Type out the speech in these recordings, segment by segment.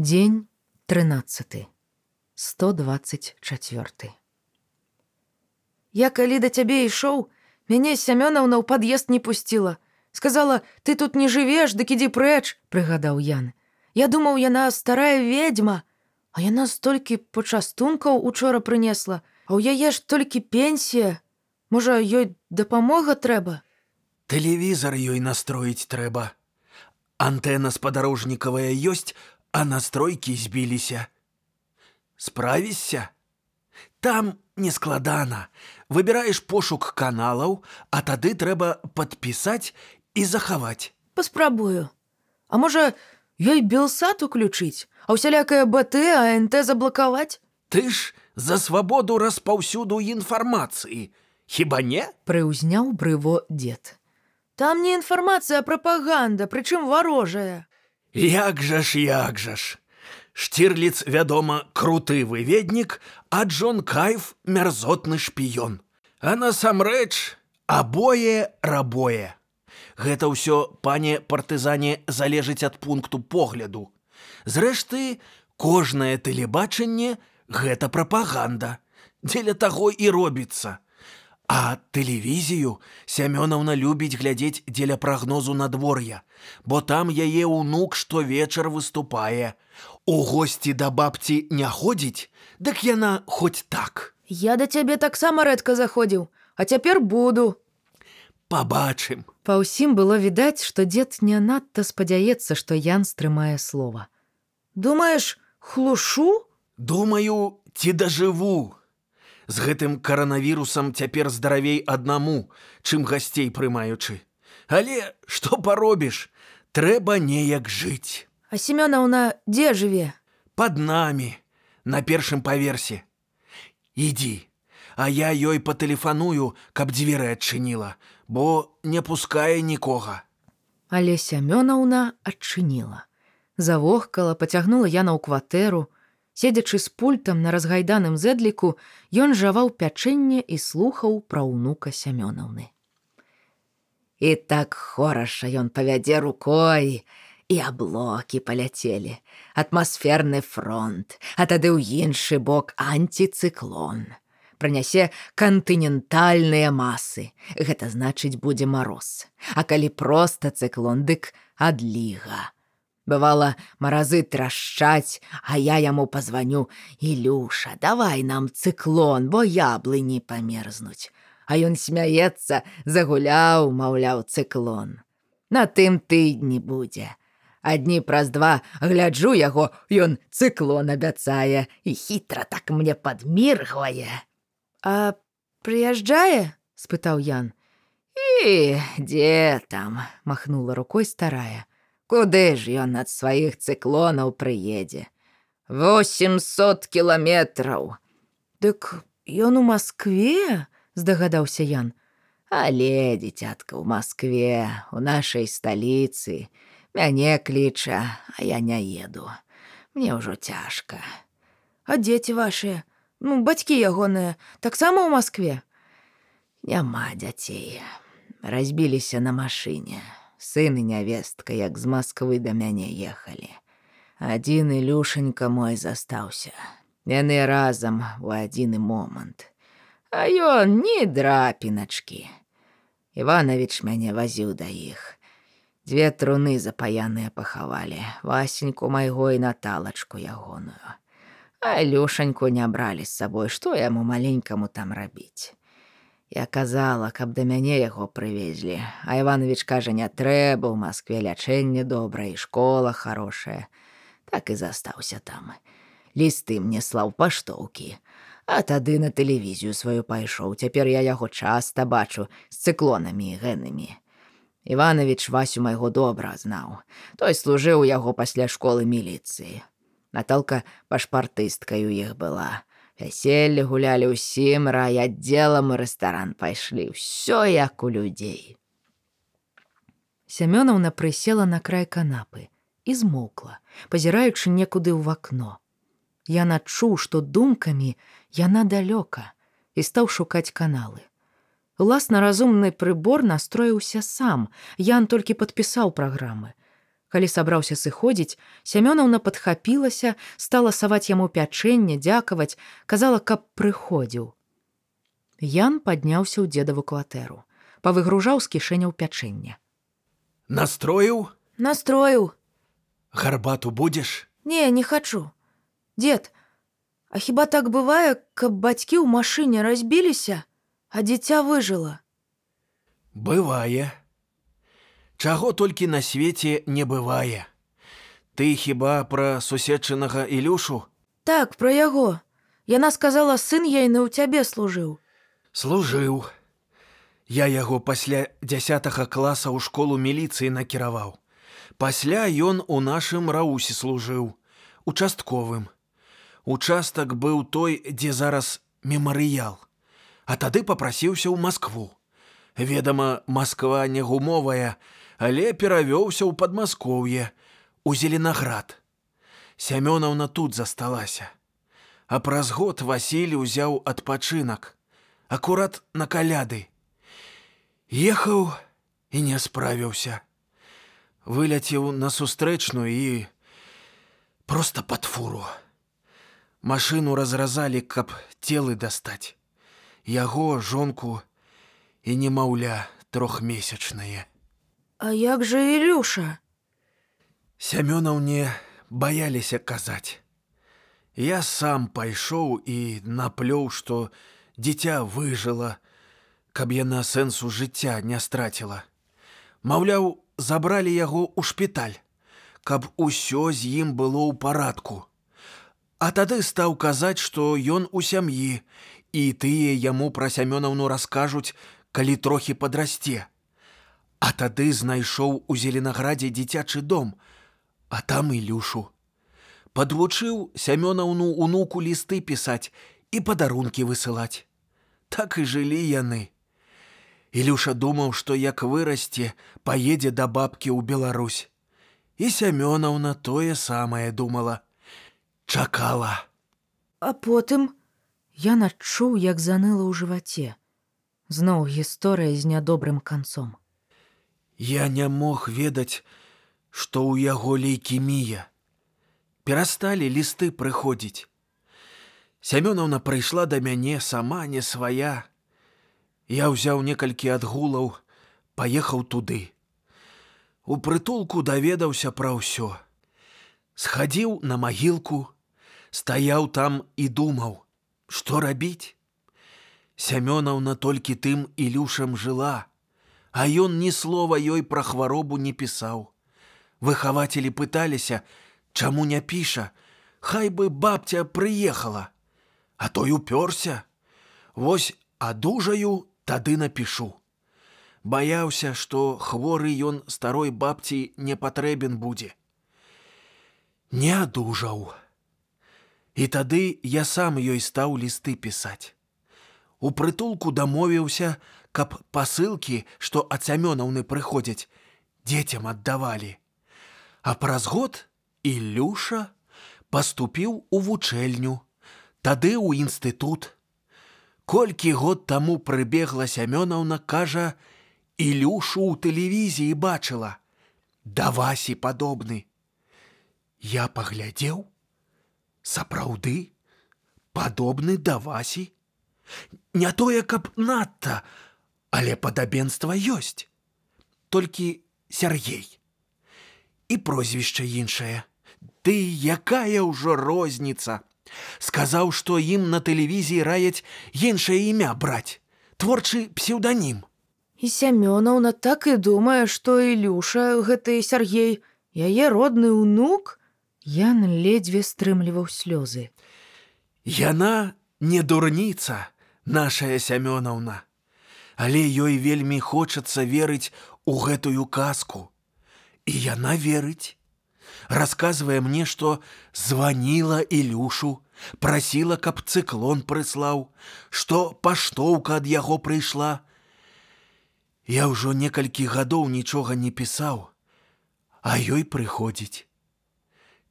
Дзень 13 124 Я калі да цябе ішоў, мяне сямёнаўна ў пад'езд не пусціла. Сказала: ты тут не жывеш, дык ідзі прэч, прыгадаў Ян. Я думаў, яна старая ведьма, а яна столькі пачастункаў учора прынесла, а ў яе ж толькі пенсія. Можа, ёй дапамога трэба. Тэлевізор ёй настроіць трэба. Антэна спадарожнікавая ёсць, а настройкі збіліся. Справішся? Там нескладана. Выбіраеш пошук каналаў, а тады трэба падпісаць і захаваць. Паспрабую. А можа, ёй белсад уключыць, а ўсялякае БТ, АНТ заблакаваць? Ты ж за свабоду распаўсюду інфармацыі. Хіба не? прыўзняў брыво дзед. Там не інфармацыя, а прапаганда, прычым варожая. Як жа ж, як жа ж. Штирліц, вядома, круты выведнік, а Джон Кайф мярзотны шпіён. А насамрэч, абое рабое. Гэта ўсё, пане партызане, залежыць ад пункту погляду. Зрэшты, кожнае тэлебачанне гэта прапаганда. Дзеля таго і робіцца. А тэлевізію сямёнаўна любіць глядзець дзеля прагнозу надвор'я, бо там яе ўнук штовечар выступае. У госці да бабці не ходзіць, дык яна хоць так. Я да цябе таксама рэдка заходзіў, а цяпер буду. Пабачым. Па ўсім было відаць, што дзед не надта спадзяецца, што Ян стрымае слова. Думаеш, хлушу? Думаю, ці дажыву. З гэтым каранавірусам цяпер здаравей аднаму, чым гасцей прымаючы. Але што паробіш, трэба неяк жыць. А семёнаўна дзе жыве? Пад намі, на першым паверсе. Ідзі, а я ёй патэлефаную, каб дзверы адчыніла, бо не пускае нікога. Але сямёнаўна адчыніла. Завохкала, пацягнула яна ў кватэру, Седзячы з пультам на разгайданым зэдліку, ён жаваў пячэнне і слухаў пра ўнука сямёнаўны. І так хораша ён павядзе рукой, і аблокі паляцелі, атмасферны фронт, а тады ў іншы бок антицыклон. Прынясе кантынентальныя масы. Гэта значыць будзе мароз. А калі проста цыклон, дык адліга. Бывала, маразы трашчаць, а я яму пазваню: Ілюша, давай нам цыклон, бо яблыні памерзнуць. А ён смяецца, загуляў, маўляў цыклон. На тым тыдні будзе. Адні праз два гляджу яго, ён цыклон абяцае і хітра так мне падміргвае. А прыязджае? — спытаў Ян. І дзе там? — махнула рукой старая. Куды ж ён ад сваіх цыклонаў прыедзе? 800 кіламетраў. Дык ён у Маскве, здагадаўся Ян. Але дзіцятка ў Маскве, у нашай сталіцы, мяне кліча, а я не еду. Мне ўжо цяжка. А дзеці вашыя, ну бацькі ягоныя, таксама ў Маскве. Няма дзяцей. Разбіліся на машыне сын і нявестка, як з Масквы да мяне ехалі. Адзін Ілюшенька мой застаўся. Яны разам у адзіны момант. А ён не драпіначкі. Іванович мяне вазіў да іх. Дзве труны запаяныя пахавалі, Васеньку майго і наталачку ягоную. А Ілюшаньку не бралі з сабой, што яму маленькаму там рабіць. Я казала, каб да мяне яго прывезлі. А Іванович кажа, не трэба ў Маскве лячэнне добрае, школа хорошая. Так і застаўся там. Лісты мне слаў паштоўкі. А тады на тэлевізію сваю пайшоў. Цяпер я яго часта бачу з цыклонамі і гэнамі. Іванович Васю майго добра знаў. Той служыў яго пасля школы міліцыі. Наталка пашпартысткаю іх была. Вяселле гулялі ўсім рай аддзелам у рэстаран пайшлі ўсё як у людзей. Сямёнаўна прысела на край канапы і змоўкла, пазіраючы некуды ў вакно. Я адчуў, што думкамі яна далёка і стаў шукаць каналы. Уласна разумны прыбор настроіўся сам, Ян толькі падпісаў праграмы. Калі сабраўся сыходзіць, Сямёнаўна падхапілася, стала саваць яму пячэнне, дзякаваць, казала, каб прыходзіў. Ян падняўся ў дзедаву кватэру, павыгружаў з кішэняў пячэння. Настроіў? Настроіў. Гарбату будзеш? Не, не хачу. Дед, а хіба так бывае, каб бацькі ў машыне разбіліся, а дзіця выжыла. Бывае. Чаго толькі на свеце не бывае. Ты хіба пра суседчынага Ілюшу? Так, пра яго. Яна сказала, сын ейны ў цябе служыў. Служыў. Я яго пасля дзясятага класа ў школу міліцыі накіраваў. Пасля ён у нашым раусе служыў, участковым. Участак быў той, дзе зараз мемарыял. А тады папрасіўся ў Маскву. Ведама, Масква не гумовая, але перавёўся ў падмаскоўе, у зеленаград. Сямёнаўна тут засталася. А праз год Васіль узяў адпачынак, акурат на каляды. Ехаў і не справіўся. Выляцеў на сустрэчную і просто пад фуру. Машыну разразалі, каб целы дастаць. Яго жонку і немаўля трохмесячнае. А як жа Ілюша? Сямёнаўне баяліся казаць. Я сам пайшоў і наплёў, што дзіця выжыла, каб яна сэнсу жыцця не страціла. Маўляў, забралі яго ў шпіталь, каб усё з ім было ў парадку. А тады стаў казаць, што ён у сям'і, і тыя яму пра сямёнаўну раскажуць, калі трохі падрасце. А тады знайшоў у зеленаградзе дзіцячы дом, а там ілюшу. Падвучыў сямёнаўну унуку лісты пісаць і падарункі высылаць. Так і жылі яны. Ілюша думаў, што як вырасце, паедзе да бабкі ў Беларусь. І сямёнаўна тое самае думала. Чакала. А потым Я адчуў, як заныла ў жываце. Зноў гісторыя з нядобрым канцом. Я не мог ведаць, што ў яго лейкемія. Перасталі лісты прыходзіць. Сямёнаўна прыйшла да мяне сама не свая. Я ўзяў некалькі адгулаў, паехаў туды. У прытулку даведаўся пра ўсё. Схадзіў на магілку, стаяў там і думаў, што рабіць. Сямёнаўна толькі тым ілюшам жыла, а ён ні слова ёй пра хваробу не пісаў. Выхавацелі пыталіся, чаму не піша, Хай бы бабця прыехала, А той упёрся. Вось адужаю, тады напішу. Баяўся, што хворы ён старой бабці не патрэбен будзе. Не адужаў. І тады я сам ёй стаў лісты пісаць. У прытулку дамовіўся, каб пасылкі, што ад сямёнаўны прыходзяць, дзецям аддавалі. А праз год Ілюша паступіў у вучэльню, тады ў інстытут. Колькі год таму прыбегла сямёнаўна, кажа: Ілюшу ў тэлевізіі бачыла, да васі падобны. Я паглядзеў, сапраўды, падобны да васі. Не тое, каб надта, але падабенства ёсць. Толькі Сергей і прозвішча іншае. Ты якая ўжо розніца. Сказаў, што ім на тэлевізіі раяць іншае імя браць, творчы псеўданім. І Сямёнаўна так і думае, што Ілюша гэты Сергей, яе родны ўнук, Ян ледзьве стрымліваў слёзы. Яна не дурніца, нашая сямёнаўна, але ёй вельмі хочацца верыць у гэтую казку. І яна верыць. Расказвае мне, што званіла Ілюшу, прасіла, каб цыклон прыслаў, што паштоўка ад яго прыйшла. Я ўжо некалькі гадоў нічога не пісаў, а ёй прыходзіць.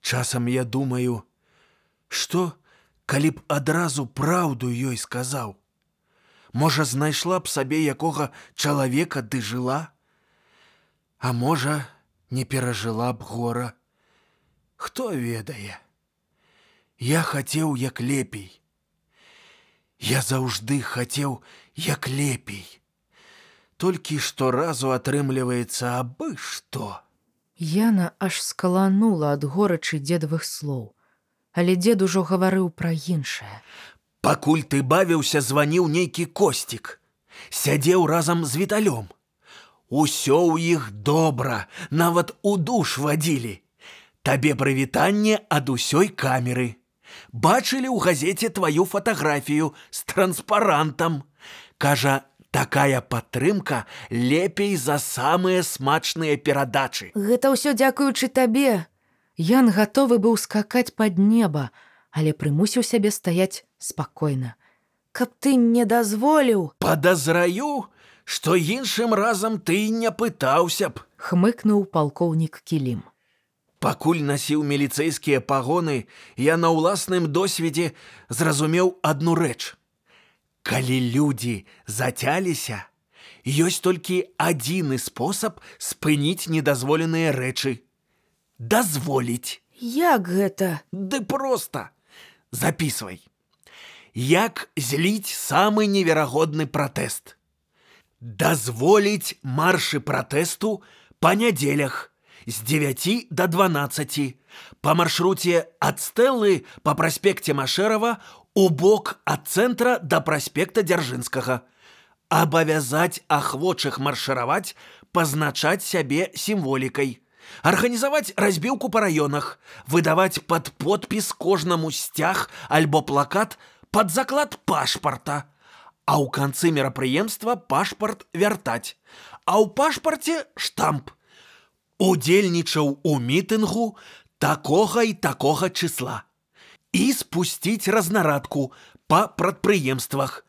Часам я думаю, што, калі б адразу праўду ёй сказаў, Можа, знайшла б сабе якога чалавека ды жыла, А можа, не перажыла б гора. Хто ведае? Я хацеў як лепей. Я заўжды хацеў як лепей. Толькі шторазу атрымліваецца абы што. Яна аж скаланула ад горачы дзедавых слоў, але дзед ужо гаварыў пра іншае. Пакуль ты бавіўся, званіў нейкі косцік. Сядзеў разам з віталём. Усё ў іх добра, нават у душ вадзілі. Табе прывітанне ад усёй камеры. Бачылі ў газеце тваю фатаграфію з транспарантам. Кажа, такая падтрымка лепей за самыя смачныя перадачы. Гэта ўсё дзякуючы табе. Ян гатовы быў скакаць пад неба, але прымусіў сябе стаяць спакойна. Каб ты не дазволіў, Падазраю, што іншым разам ты не пытаўся б. Хмыкнуў палкоўнік кілім. Пакуль насіў міліцэйскія пагоны, я на ўласным досведзе зразумеў адну рэч. Калі людзі зацяліся, ёсць толькі адзіны спосаб спыніць недазволеныя рэчы. Дазволіць. як гэта? Ды проста. Записывай. Як зліць самы неверагодны пратэст. Дазволіць маршы пратэсту па нядзелях з 9 до 12 па маршруце ад стэлы па праспекце Машэрава у бок ад цэнтра да праспекта Дзяржынскага. Абавязаць ахвочых маршыраваць, пазначаць сябе сімволікай. Арганізаваць разбіўку па раёнах, выдаваць пад подпіс кожнаму сцяг альбо плакат пад заклад пашпарта. А ў канцы мерапрыемства пашпарт вяртаць. А ў пашпарце штамп. Удзельнічаў у мітынгу такога і такога числа. І спусціць разнарадку па прадпрыемствах.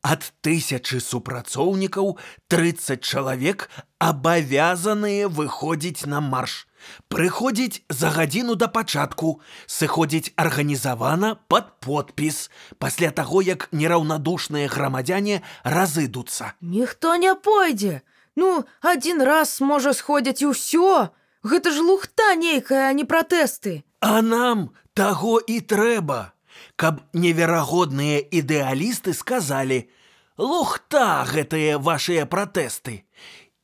Ад тысячы супрацоўнікаў 30 чалавек абавязаныя выходзіць на марш. Прыходзіць за гадзіну да пачатку, сыходзіць арганізавана пад подпіс, пасля таго, як нераўнадушныя грамадзяне разыдуцца. Ніхто не пойдзе. Ну, адзін раз можа сходзяць і ўсё. Гэта ж лухта нейкая, а не пратэсты. А нам таго і трэба, каб неверагодныя ідэалісты сказалі: « Лухта гэтыя вашыя пратэсты.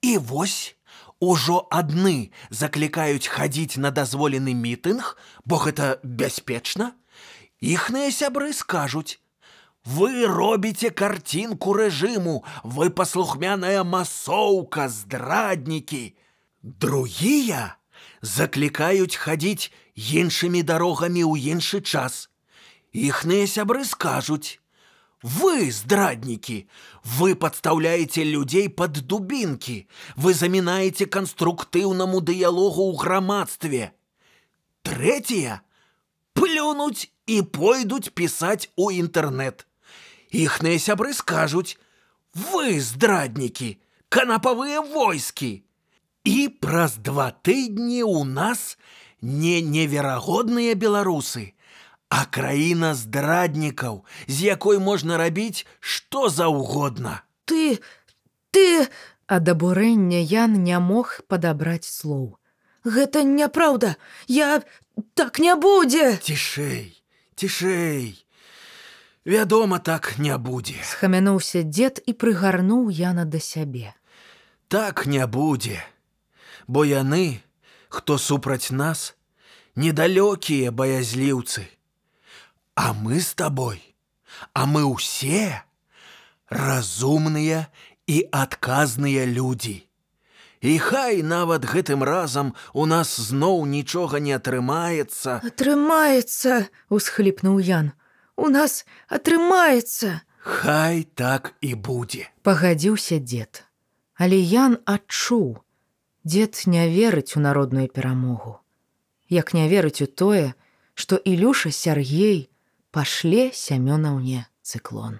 І вось ужо адны заклікаюць хадзіць на дазволены мітынг, бо гэта бяспечна. Іхныя сябры скажуць: « Вы робіце карцінку рэжыму, вы паслухмяная масоўка, здраднікі. Другія заклікаюць хадзіць іншымі дарогамі ў іншы час. Іхныя сябры скажуць: « Вы, здраднікі, вы падстаўляеце людзей пад дубінкі, вы замінаеце канструктыўнаму дыялогу ў грамадстве. Трэція плюнуць і пойдуць пісаць у інтэрнэт. Іхныя сябры скажуць: « Вы, здраднікі, канапавыя войскі. І праз два тыдні ў нас не неверагодныя беларусы, а краіна здраднікаў, з якой можна рабіць што заўгодна. Ты, ты, Ад абурэння Ян не мог падабраць слоў. гэта няпраўда. Я так не будзе. Цішэй, цішэй. Вядома, так не будзе. Схамянуўся дзед і прыгарнуў Яна да сябе. Так не будзе. Бо яны, хто супраць нас, недалёкія баязліўцы. А мы з табой, а мы ўсе разумныя і адказныя людзі. І хай нават гэтым разам у нас зноў нічога не атрымаецца, Атрымаецца, усхліпнуў Ян. у нас атрымаецца. Хай так і будзе. Пагадзіўся дзед. Але Ян адчуў. Дзед не верыць у народную перамогу. Як не верыць у тое, што Ілюша Сергей пашле сямёнаўне цыклон.